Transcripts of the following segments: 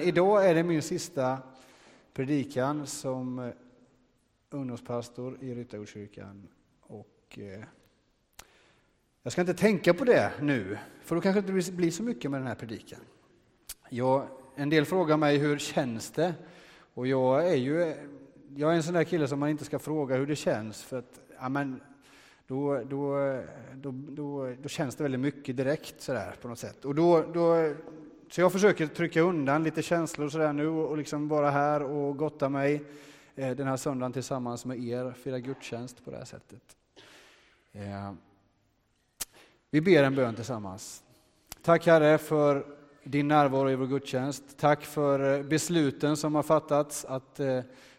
Idag är det min sista predikan som eh, ungdomspastor i Ryttargårdskyrkan. Och eh, jag ska inte tänka på det nu, för då kanske det inte blir så mycket med den här predikan. Jag, en del frågar mig hur känns det? Och jag är ju jag är en sån där kille som man inte ska fråga hur det känns, för att ja, men, då, då, då, då, då känns det väldigt mycket direkt sådär på något sätt. Och då, då så jag försöker trycka undan lite känslor sådär nu och liksom vara här och gotta mig eh, den här söndagen tillsammans med er, fira gudstjänst på det här sättet. Eh, vi ber en bön tillsammans. Tack Herre för din närvaro i vår gudstjänst. Tack för eh, besluten som har fattats att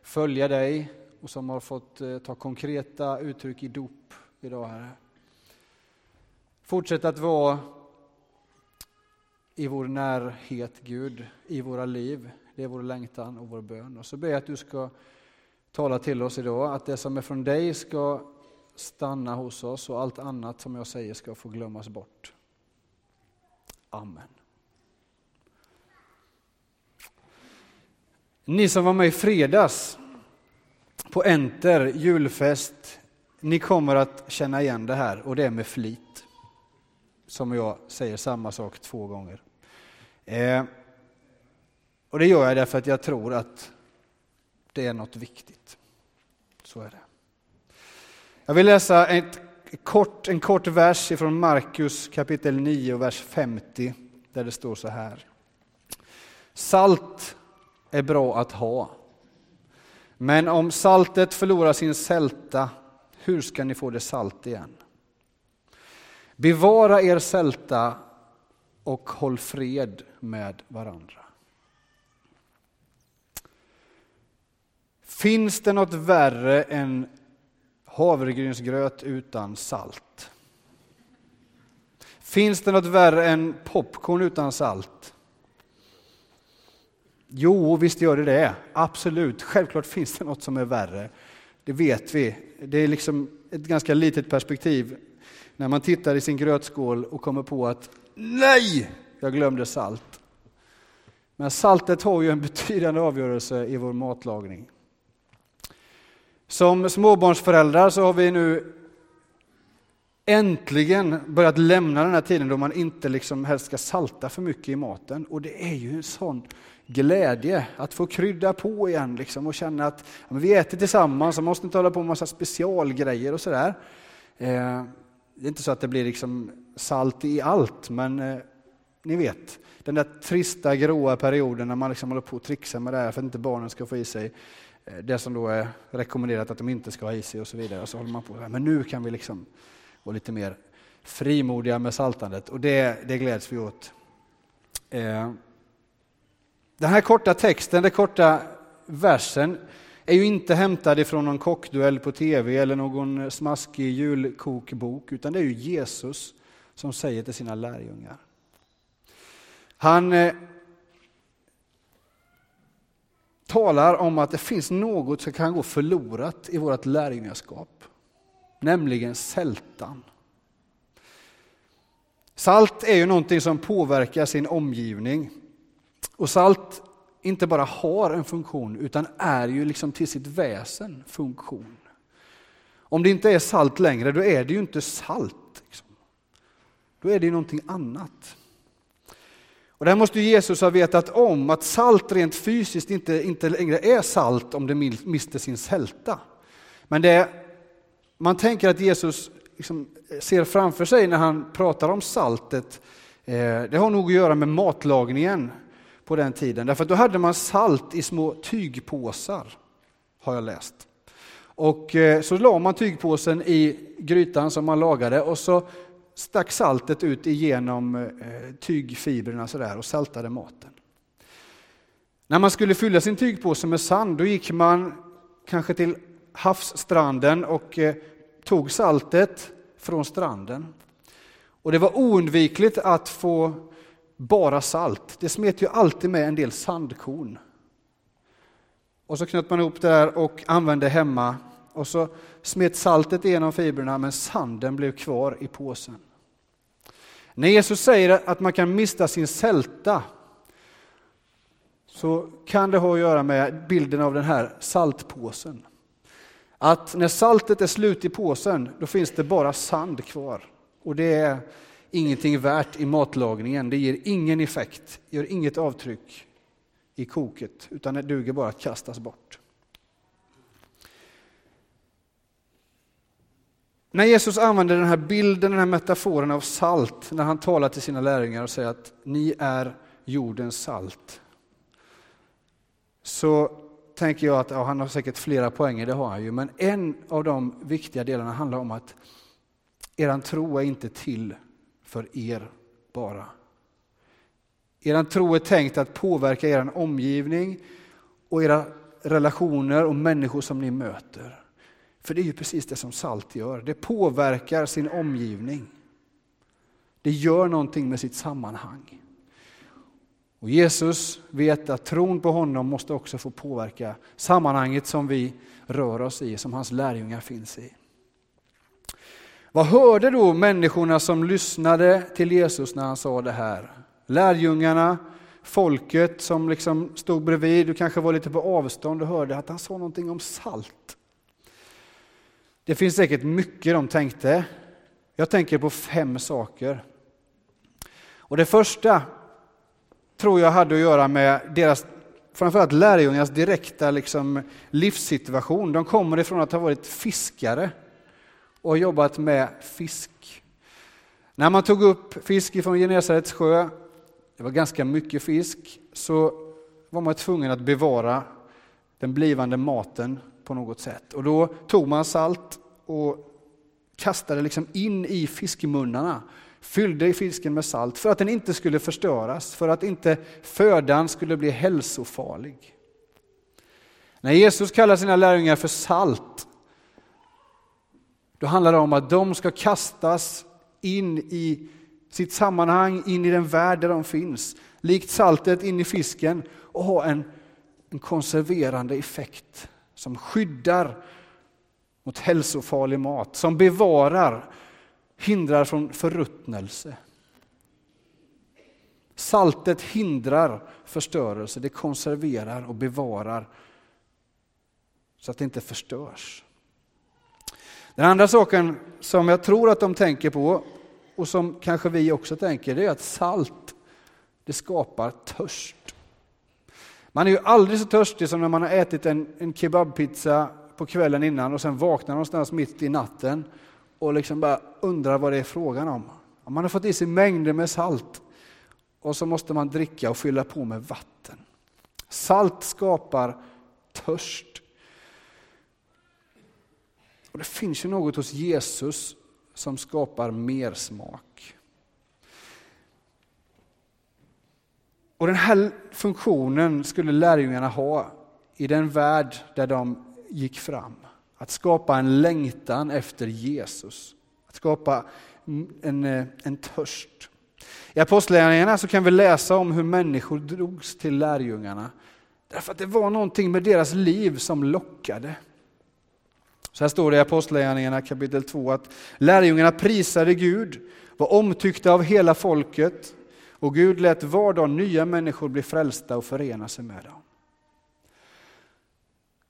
följa dig och som har fått ta konkreta uttryck i dop idag Herre. Fortsätt att vara i vår närhet, Gud, i våra liv. Det är vår längtan och vår bön. Och så ber jag att du ska tala till oss idag, att det som är från dig ska stanna hos oss och allt annat som jag säger ska få glömmas bort. Amen. Ni som var med i fredags på Enter julfest, ni kommer att känna igen det här och det är med flit. Som jag säger samma sak två gånger. Eh, och det gör jag därför att jag tror att det är något viktigt. Så är det. Jag vill läsa ett kort, en kort vers från Markus kapitel 9 vers 50 där det står så här. Salt är bra att ha. Men om saltet förlorar sin sälta, hur ska ni få det salt igen? Bevara er sälta och håll fred med varandra. Finns det något värre än havregrynsgröt utan salt? Finns det något värre än popcorn utan salt? Jo, visst gör det det. Absolut. Självklart finns det något som är värre. Det vet vi. Det är liksom ett ganska litet perspektiv när man tittar i sin grötskål och kommer på att nej, jag glömde salt. Men saltet har ju en betydande avgörelse i vår matlagning. Som småbarnsföräldrar så har vi nu äntligen börjat lämna den här tiden då man inte liksom helst ska salta för mycket i maten. Och det är ju en sån glädje att få krydda på igen liksom och känna att ja, vi äter tillsammans och måste inte hålla på med massa specialgrejer och sådär. Eh, det är inte så att det blir liksom salt i allt, men eh, ni vet, den där trista gråa perioden när man liksom håller på att trixa med det här för att inte barnen ska få i sig eh, det som då är rekommenderat att de inte ska ha i sig och så vidare. Och så håller man på, men nu kan vi liksom vara lite mer frimodiga med saltandet och det, det gläds vi åt. Eh, den här korta texten, den korta versen, är ju inte hämtad ifrån någon kockduell på tv eller någon smaskig julkokbok, utan det är ju Jesus som säger till sina lärjungar. Han eh, talar om att det finns något som kan gå förlorat i vårt lärjungaskap, nämligen sältan. Salt är ju någonting som påverkar sin omgivning. Och salt inte bara har en funktion utan är ju liksom till sitt väsen funktion. Om det inte är salt längre, då är det ju inte salt. Liksom. Då är det ju någonting annat. Och det här måste Jesus ha vetat om, att salt rent fysiskt inte, inte längre är salt om det mister sin sälta. Men det man tänker att Jesus liksom ser framför sig när han pratar om saltet, eh, det har nog att göra med matlagningen på den tiden. Därför att då hade man salt i små tygpåsar, har jag läst. Och eh, så la man tygpåsen i grytan som man lagade och så stack saltet ut igenom eh, tygfibrerna sådär och saltade maten. När man skulle fylla sin tygpåse med sand, då gick man kanske till havsstranden och eh, tog saltet från stranden. Och det var oundvikligt att få bara salt. Det smet ju alltid med en del sandkorn. Och så knöt man ihop det där och använde hemma. Och så smet saltet igenom fibrerna men sanden blev kvar i påsen. När Jesus säger att man kan mista sin sälta så kan det ha att göra med bilden av den här saltpåsen. Att när saltet är slut i påsen, då finns det bara sand kvar. Och det är ingenting värt i matlagningen. Det ger ingen effekt, gör inget avtryck i koket, utan det duger bara att kastas bort. När Jesus använder den här bilden, den här metaforen av salt, när han talar till sina lärjungar och säger att ni är jordens salt, så tänker jag att ja, han har säkert flera poänger, det har han ju, men en av de viktiga delarna handlar om att eran tro är inte till för er bara. Eran tro är tänkt att påverka er omgivning och era relationer och människor som ni möter. För det är ju precis det som salt gör, det påverkar sin omgivning. Det gör någonting med sitt sammanhang. Och Jesus vet att tron på honom måste också få påverka sammanhanget som vi rör oss i, som hans lärjungar finns i. Vad hörde då människorna som lyssnade till Jesus när han sa det här? Lärjungarna, folket som liksom stod bredvid och kanske var lite på avstånd och hörde att han sa någonting om salt. Det finns säkert mycket de tänkte. Jag tänker på fem saker. Och det första tror jag hade att göra med deras, framförallt lärjungarnas direkta liksom, livssituation. De kommer ifrån att ha varit fiskare och jobbat med fisk. När man tog upp fisk från Genesarets sjö, det var ganska mycket fisk, så var man tvungen att bevara den blivande maten på något sätt. Och då tog man salt och kastade liksom in i fiskmunnarna, fyllde fisken med salt för att den inte skulle förstöras, för att inte födan skulle bli hälsofarlig. När Jesus kallar sina lärjungar för salt, då handlar det om att de ska kastas in i sitt sammanhang, in i den värld där de finns, likt saltet in i fisken och ha en, en konserverande effekt som skyddar mot hälsofarlig mat, som bevarar, hindrar från förruttnelse. Saltet hindrar förstörelse, det konserverar och bevarar så att det inte förstörs. Den andra saken som jag tror att de tänker på och som kanske vi också tänker, det är att salt, det skapar törst. Man är ju aldrig så törstig som när man har ätit en, en kebabpizza på kvällen innan och sen vaknar någonstans mitt i natten och liksom bara undrar vad det är frågan om. Man har fått i sig mängder med salt och så måste man dricka och fylla på med vatten. Salt skapar törst. Och Det finns ju något hos Jesus som skapar mer smak. Och Den här funktionen skulle lärjungarna ha i den värld där de gick fram. Att skapa en längtan efter Jesus. Att skapa en, en törst. I Apostlagärningarna så kan vi läsa om hur människor drogs till lärjungarna. Därför att det var någonting med deras liv som lockade. Så här står det i Apostlagärningarna kapitel 2 att lärjungarna prisade Gud, var omtyckta av hela folket och Gud lät var dag nya människor bli frälsta och förena sig med dem.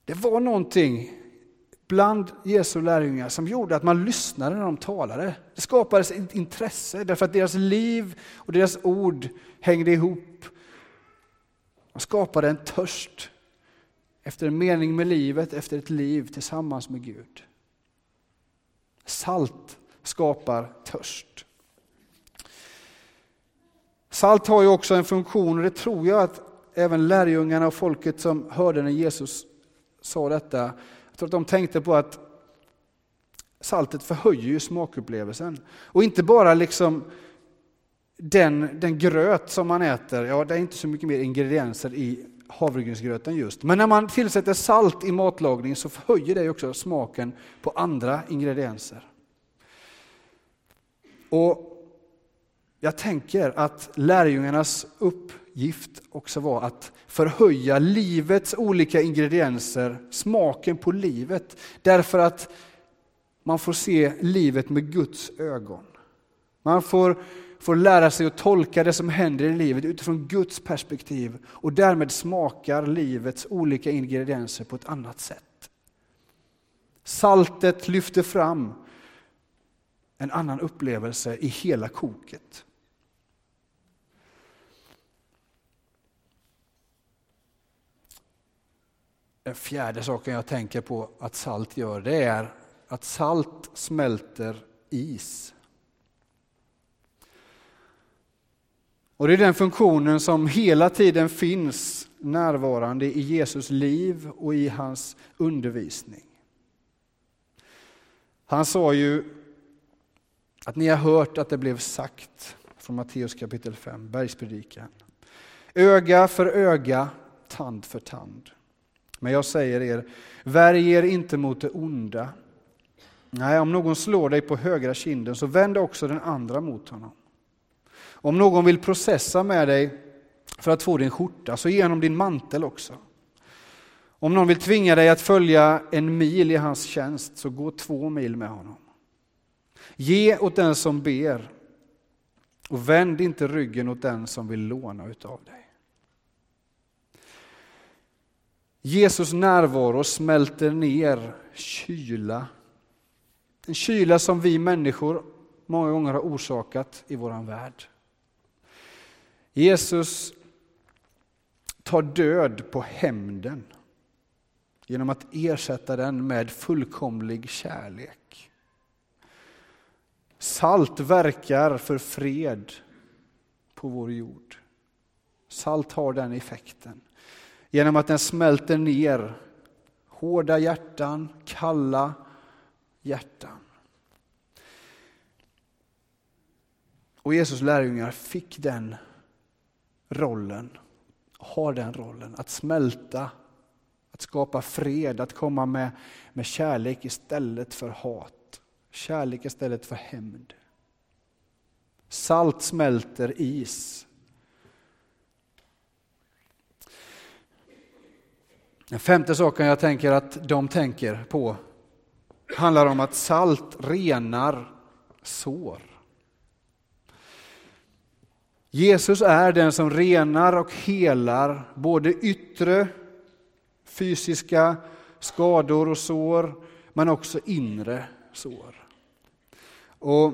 Det var någonting bland Jesu lärjungar som gjorde att man lyssnade när de talade. Det skapades ett intresse därför att deras liv och deras ord hängde ihop. De skapade en törst efter en mening med livet, efter ett liv tillsammans med Gud. Salt skapar törst. Salt har ju också en funktion och det tror jag att även lärjungarna och folket som hörde när Jesus sa detta, jag tror att de tänkte på att saltet förhöjer ju smakupplevelsen. Och inte bara liksom den, den gröt som man äter, ja det är inte så mycket mer ingredienser i havregrynsgröten just. Men när man tillsätter salt i matlagning så förhöjer det också smaken på andra ingredienser. Och jag tänker att lärjungarnas uppgift också var att förhöja livets olika ingredienser, smaken på livet, därför att man får se livet med Guds ögon. Man får får lära sig att tolka det som händer i livet utifrån Guds perspektiv och därmed smakar livets olika ingredienser på ett annat sätt. Saltet lyfter fram en annan upplevelse i hela koket. Den fjärde saken jag tänker på att salt gör, det är att salt smälter is. Och Det är den funktionen som hela tiden finns närvarande i Jesus liv och i hans undervisning. Han sa ju att ni har hört att det blev sagt från Matteus kapitel 5, bergspredikan. Öga för öga, tand för tand. Men jag säger er, värj er inte mot det onda. Nej, om någon slår dig på högra kinden så vänd också den andra mot honom. Om någon vill processa med dig för att få din skjorta, så ge honom din mantel också. Om någon vill tvinga dig att följa en mil i hans tjänst, så gå två mil med honom. Ge åt den som ber och vänd inte ryggen åt den som vill låna utav dig. Jesus närvaro smälter ner kyla. En kyla som vi människor många gånger har orsakat i vår värld. Jesus tar död på hämnden genom att ersätta den med fullkomlig kärlek. Salt verkar för fred på vår jord. Salt har den effekten genom att den smälter ner hårda hjärtan, kalla hjärtan. Och Jesus lärjungar fick den rollen, har den rollen, att smälta, att skapa fred, att komma med, med kärlek istället för hat, kärlek istället för hämnd. Salt smälter is. Den femte saken jag tänker att de tänker på handlar om att salt renar sår. Jesus är den som renar och helar både yttre fysiska skador och sår, men också inre sår. Och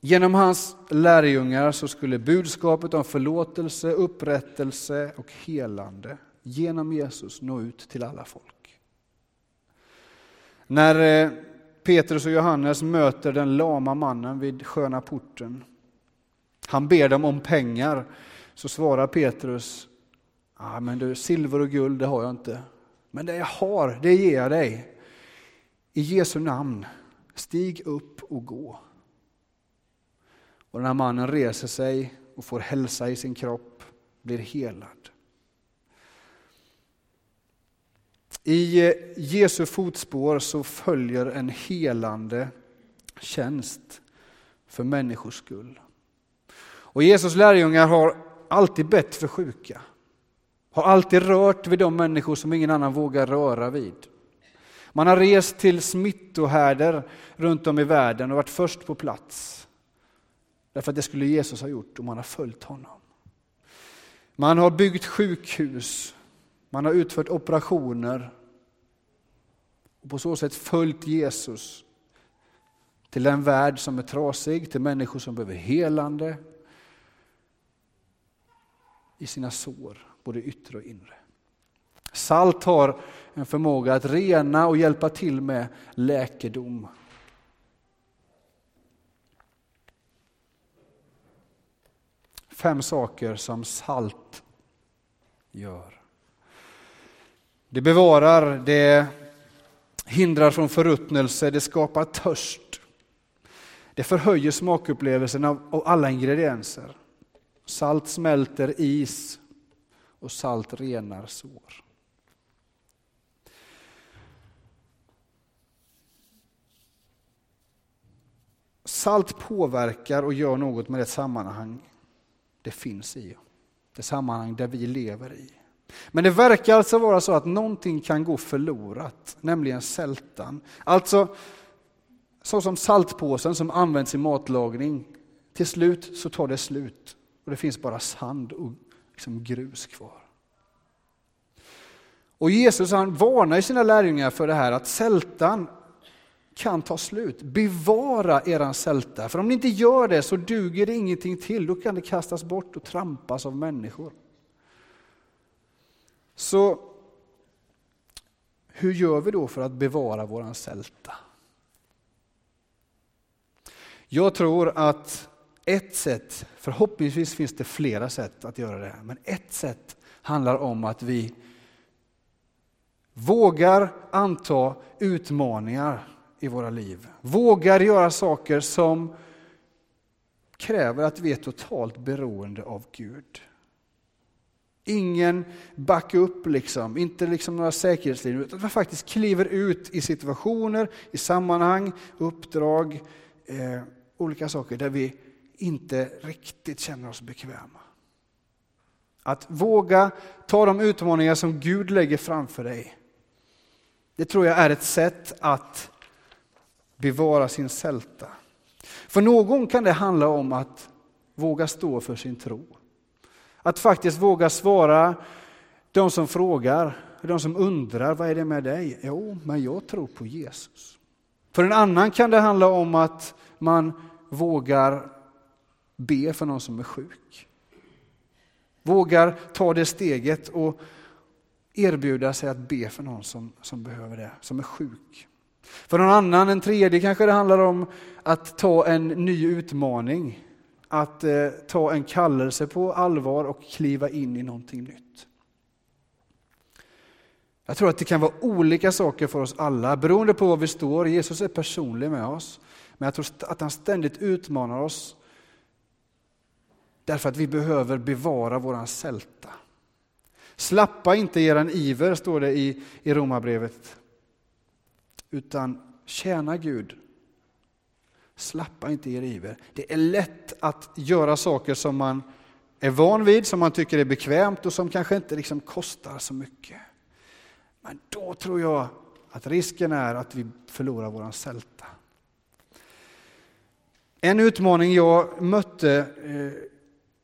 genom hans lärjungar så skulle budskapet om förlåtelse, upprättelse och helande genom Jesus nå ut till alla folk. När eh, Petrus och Johannes möter den lama mannen vid sköna porten han ber dem om pengar. Så svarar Petrus, ah, men du, silver och guld det har jag inte. Men det jag har, det ger jag dig. I Jesu namn, stig upp och gå. Och den här mannen reser sig och får hälsa i sin kropp, blir helad. I Jesu fotspår så följer en helande tjänst för människors skull. Och Jesus lärjungar har alltid bett för sjuka. Har alltid rört vid de människor som ingen annan vågar röra vid. Man har rest till smittohärdar runt om i världen och varit först på plats. Därför att det skulle Jesus ha gjort om man har följt honom. Man har byggt sjukhus, man har utfört operationer och på så sätt följt Jesus till en värld som är trasig, till människor som behöver helande, i sina sår, både yttre och inre. Salt har en förmåga att rena och hjälpa till med läkedom. Fem saker som salt gör. Det bevarar, det hindrar från förruttnelse, det skapar törst. Det förhöjer smakupplevelsen av alla ingredienser. Salt smälter is och salt renar sår. Salt påverkar och gör något med det sammanhang det finns i. Det sammanhang där vi lever i. Men det verkar alltså vara så att någonting kan gå förlorat, nämligen sältan. Alltså, så som saltpåsen som används i matlagning till slut så tar det slut och det finns bara sand och liksom grus kvar. Och Jesus han varnar sina lärjungar för det här att sältan kan ta slut. Bevara eran sälta, för om ni inte gör det så duger det ingenting till. Då kan det kastas bort och trampas av människor. Så hur gör vi då för att bevara våran sälta? Jag tror att ett sätt, förhoppningsvis finns det flera sätt att göra det, men ett sätt handlar om att vi vågar anta utmaningar i våra liv. Vågar göra saker som kräver att vi är totalt beroende av Gud. Ingen backup, liksom, inte liksom några säkerhetslinjer, utan att man faktiskt kliver ut i situationer, i sammanhang, uppdrag, eh, olika saker där vi inte riktigt känner oss bekväma. Att våga ta de utmaningar som Gud lägger framför dig. Det tror jag är ett sätt att bevara sin sälta. För någon kan det handla om att våga stå för sin tro. Att faktiskt våga svara de som frågar, de som undrar, vad är det med dig? Jo, men jag tror på Jesus. För en annan kan det handla om att man vågar be för någon som är sjuk. Vågar ta det steget och erbjuda sig att be för någon som, som behöver det, som är sjuk. För någon annan, en tredje, kanske det handlar om att ta en ny utmaning. Att eh, ta en kallelse på allvar och kliva in i någonting nytt. Jag tror att det kan vara olika saker för oss alla, beroende på var vi står. Jesus är personlig med oss. Men jag tror att han ständigt utmanar oss därför att vi behöver bevara våran sälta. Slappa inte eran iver, står det i, i Romarbrevet utan tjäna Gud. Slappa inte er iver. Det är lätt att göra saker som man är van vid, som man tycker är bekvämt och som kanske inte liksom kostar så mycket. Men då tror jag att risken är att vi förlorar våran sälta. En utmaning jag mötte eh,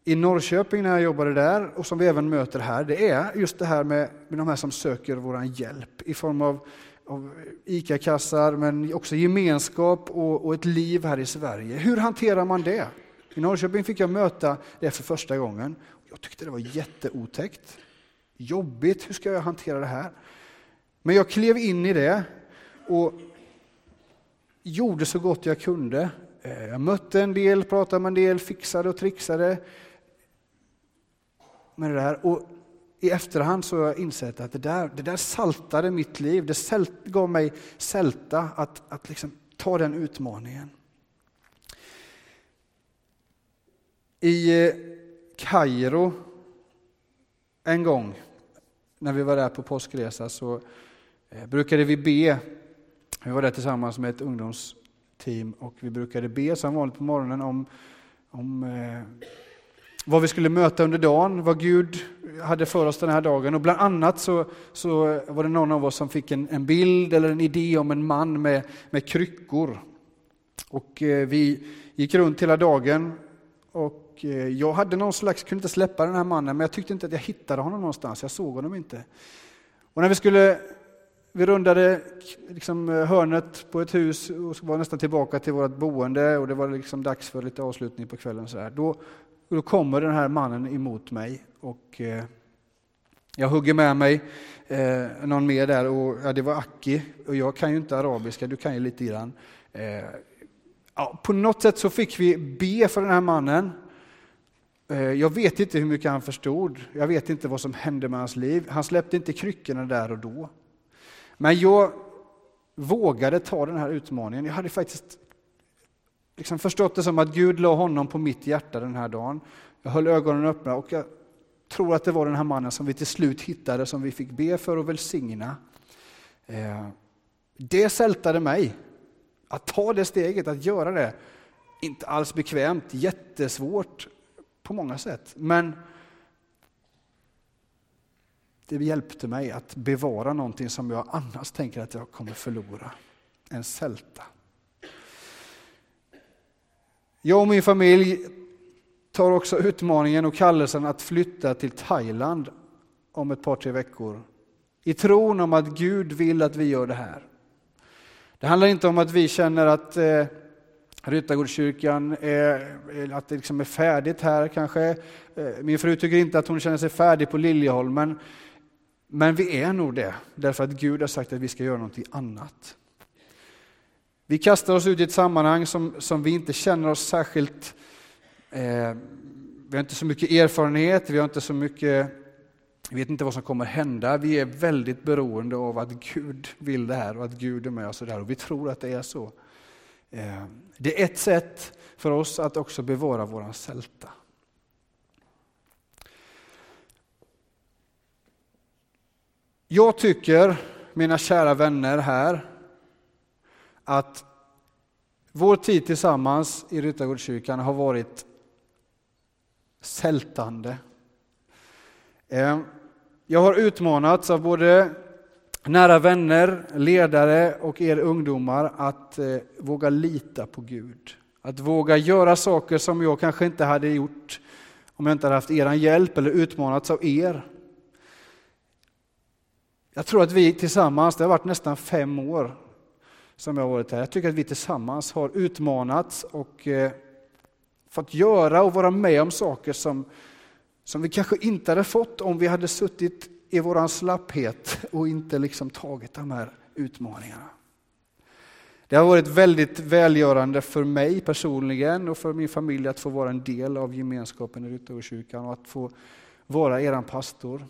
i Norrköping när jag jobbade där och som vi även möter här, det är just det här med, med de här som söker vår hjälp i form av av ICA-kassar, men också gemenskap och, och, ett liv här i Sverige. Hur hanterar man det? I Norrköping fick jag möta det för första gången. Jag tyckte det var jätteotäckt. Jobbigt, hur ska jag hantera det här? Men jag klev in i det och gjorde så gott jag kunde. Eh, jag mötte en del, pratade med en del, fixade och trixade med det där. Och i efterhand så har jag insett att det där, det där saltade mitt liv. Det sält, gav mig sälta att, att liksom ta den utmaningen. I eh, Kairo en gång när vi var där på påskresa så eh, brukade vi be. Vi var där tillsammans med ett ungdomsteam och vi brukade be som vanligt på morgonen om, om eh, vad vi skulle möta under dagen, vad Gud hade för oss den här dagen. Och bland annat så, så var det någon av oss som fick en, en bild eller en idé om en man med, med kryckor. Och eh, vi gick runt hela dagen och eh, jag hade någon slags, kunde inte släppa den här mannen, men jag tyckte inte att jag hittade honom någonstans, jag såg honom inte. Och när vi skulle, vi rundade liksom eh, hörnet på ett hus och var nästan tillbaka till vårt boende och det var liksom dags för lite avslutning på kvällen. Så här. Då och då kommer den här mannen emot mig och eh, jag hugger med mig eh, någon mer där och ja, det var Aki och jag kan ju inte arabiska, du kan ju lite grann. Eh, ja, på något sätt så fick vi be för den här mannen. Eh, jag vet inte hur mycket han förstod, jag vet inte vad som hände med hans liv. Han släppte inte kryckorna där och då. Men jag vågade ta den här utmaningen. Jag hade faktiskt liksom förstått det som att Gud la honom på mitt hjärta den här dagen. Jag höll ögonen öppna och jag tror att det var den här mannen som vi till slut hittade, som vi fick be för och välsigna. Eh, det sältade mig. Att ta det steget, att göra det. Inte alls bekvämt, jättesvårt på många sätt. Men det hjälpte mig att bevara någonting som jag annars tänker att jag kommer förlora. En sälta. Jag och min familj tar också utmaningen och kallelsen att flytta till Thailand om ett par, tre veckor. I tron om att Gud vill att vi gör det här. Det handlar inte om att vi känner att eh, Ryttargårdskyrkan är, att det liksom är färdigt här kanske. Eh, min fru tycker inte att hon känner sig färdig på Liljeholmen. Men vi är nog det, därför att Gud har sagt att vi ska göra någonting annat. Vi kastar oss ut i ett sammanhang som, som vi inte känner oss särskilt... Eh, vi har inte så mycket erfarenhet, vi har inte så mycket... Vi vet inte vad som kommer hända. Vi är väldigt beroende av att Gud vill det här och att Gud är med oss. Och, det här, och vi tror att det är så. Eh, det är ett sätt för oss att också bevara våran sälta. Jag tycker, mina kära vänner här, att vår tid tillsammans i Ryttargårdskyrkan har varit sältande. Eh, jag har utmanats av både nära vänner, ledare och er ungdomar att eh, våga lita på Gud. Att våga göra saker som jag kanske inte hade gjort om jag inte hade haft er hjälp eller utmanats av er. Jag tror att vi tillsammans, det har varit nästan fem år som jag har varit här, jag tycker att vi tillsammans har utmanats och eh, fått göra och vara med om saker som, som vi kanske inte hade fått om vi hade suttit i vår slapphet och inte liksom tagit de här utmaningarna. Det har varit väldigt välgörande för mig personligen och för min familj att få vara en del av gemenskapen i Ryttargårdskyrkan och att få vara eran pastor.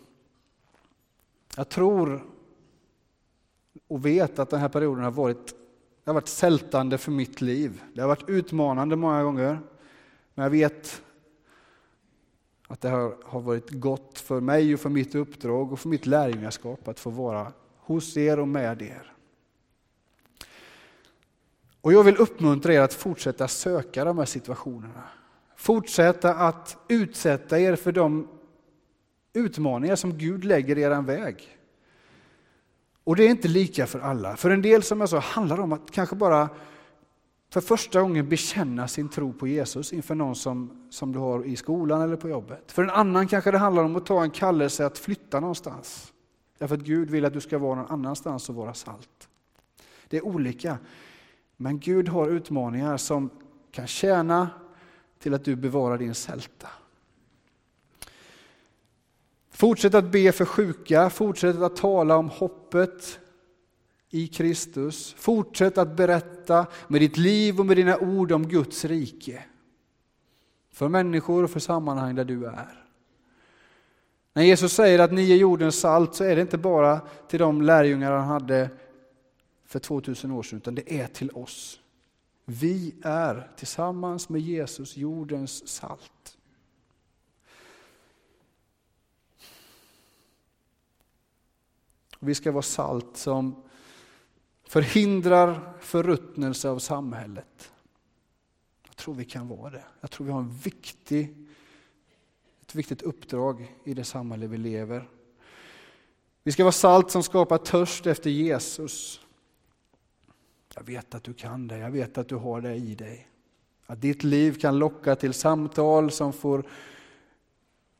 Jag tror och vet att den här perioden har varit, det har varit sältande för mitt liv. Det har varit utmanande många gånger. Men jag vet att det har varit gott för mig och för mitt uppdrag och för mitt lärjungaskap att få vara hos er och med er. Och jag vill uppmuntra er att fortsätta söka de här situationerna. Fortsätta att utsätta er för de utmaningar som Gud lägger i er väg. Och det är inte lika för alla. För en del som jag sa handlar det om att kanske bara för första gången bekänna sin tro på Jesus inför någon som, som du har i skolan eller på jobbet. För en annan kanske det handlar om att ta en kallelse att flytta någonstans. Därför att Gud vill att du ska vara någon annanstans och vara salt. Det är olika. Men Gud har utmaningar som kan tjäna till att du bevarar din sälta. Fortsätt att be för sjuka, fortsätt att tala om hoppet i Kristus. Fortsätt att berätta med ditt liv och med dina ord om Guds rike. För människor och för sammanhang där du är. När Jesus säger att ni är jordens salt så är det inte bara till de lärjungar han hade för 2000 år sedan, utan det är till oss. Vi är tillsammans med Jesus jordens salt. Vi ska vara salt som förhindrar förruttnelse av samhället. Jag tror vi kan vara det. Jag tror vi har en viktig, ett viktigt uppdrag i det samhälle vi lever. Vi ska vara salt som skapar törst efter Jesus. Jag vet att du kan det, jag vet att du har det i dig. Att ditt liv kan locka till samtal som får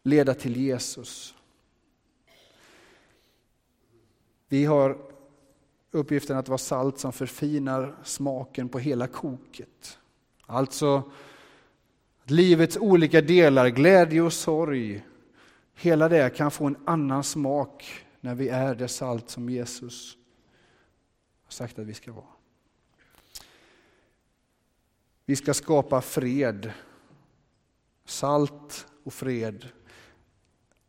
leda till Jesus. Vi har uppgiften att vara salt som förfinar smaken på hela koket. Alltså livets olika delar, glädje och sorg, hela det kan få en annan smak när vi är det salt som Jesus har sagt att vi ska vara. Vi ska skapa fred. Salt och fred.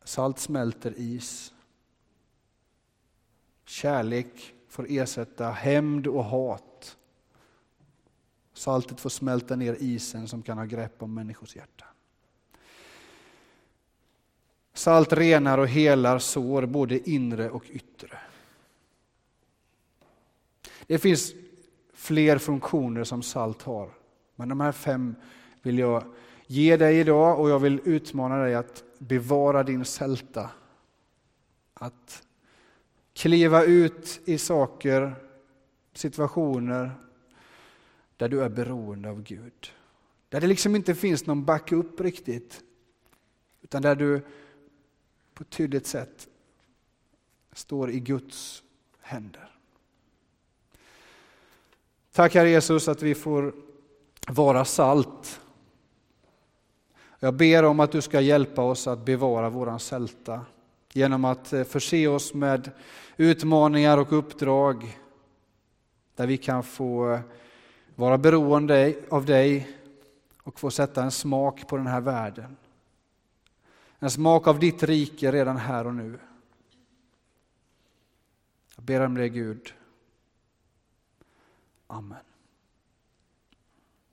Salt smälter is. Kärlek får ersätta hämnd och hat. Saltet får smälta ner isen som kan ha grepp om människors hjärta. Salt renar och helar sår, både inre och yttre. Det finns fler funktioner som salt har, men de här fem vill jag ge dig idag och jag vill utmana dig att bevara din sälta. Att kliva ut i saker, situationer där du är beroende av Gud. Där det liksom inte finns någon backup riktigt. Utan där du på ett tydligt sätt står i Guds händer. Tack Herre Jesus att vi får vara salt. Jag ber om att du ska hjälpa oss att bevara våran sälta genom att eh, förse oss med utmaningar och uppdrag där vi kan få eh, vara beroende av dig och få sätta en smak på den här världen. En smak av ditt rike redan här och nu. Jag ber om det Gud. Amen.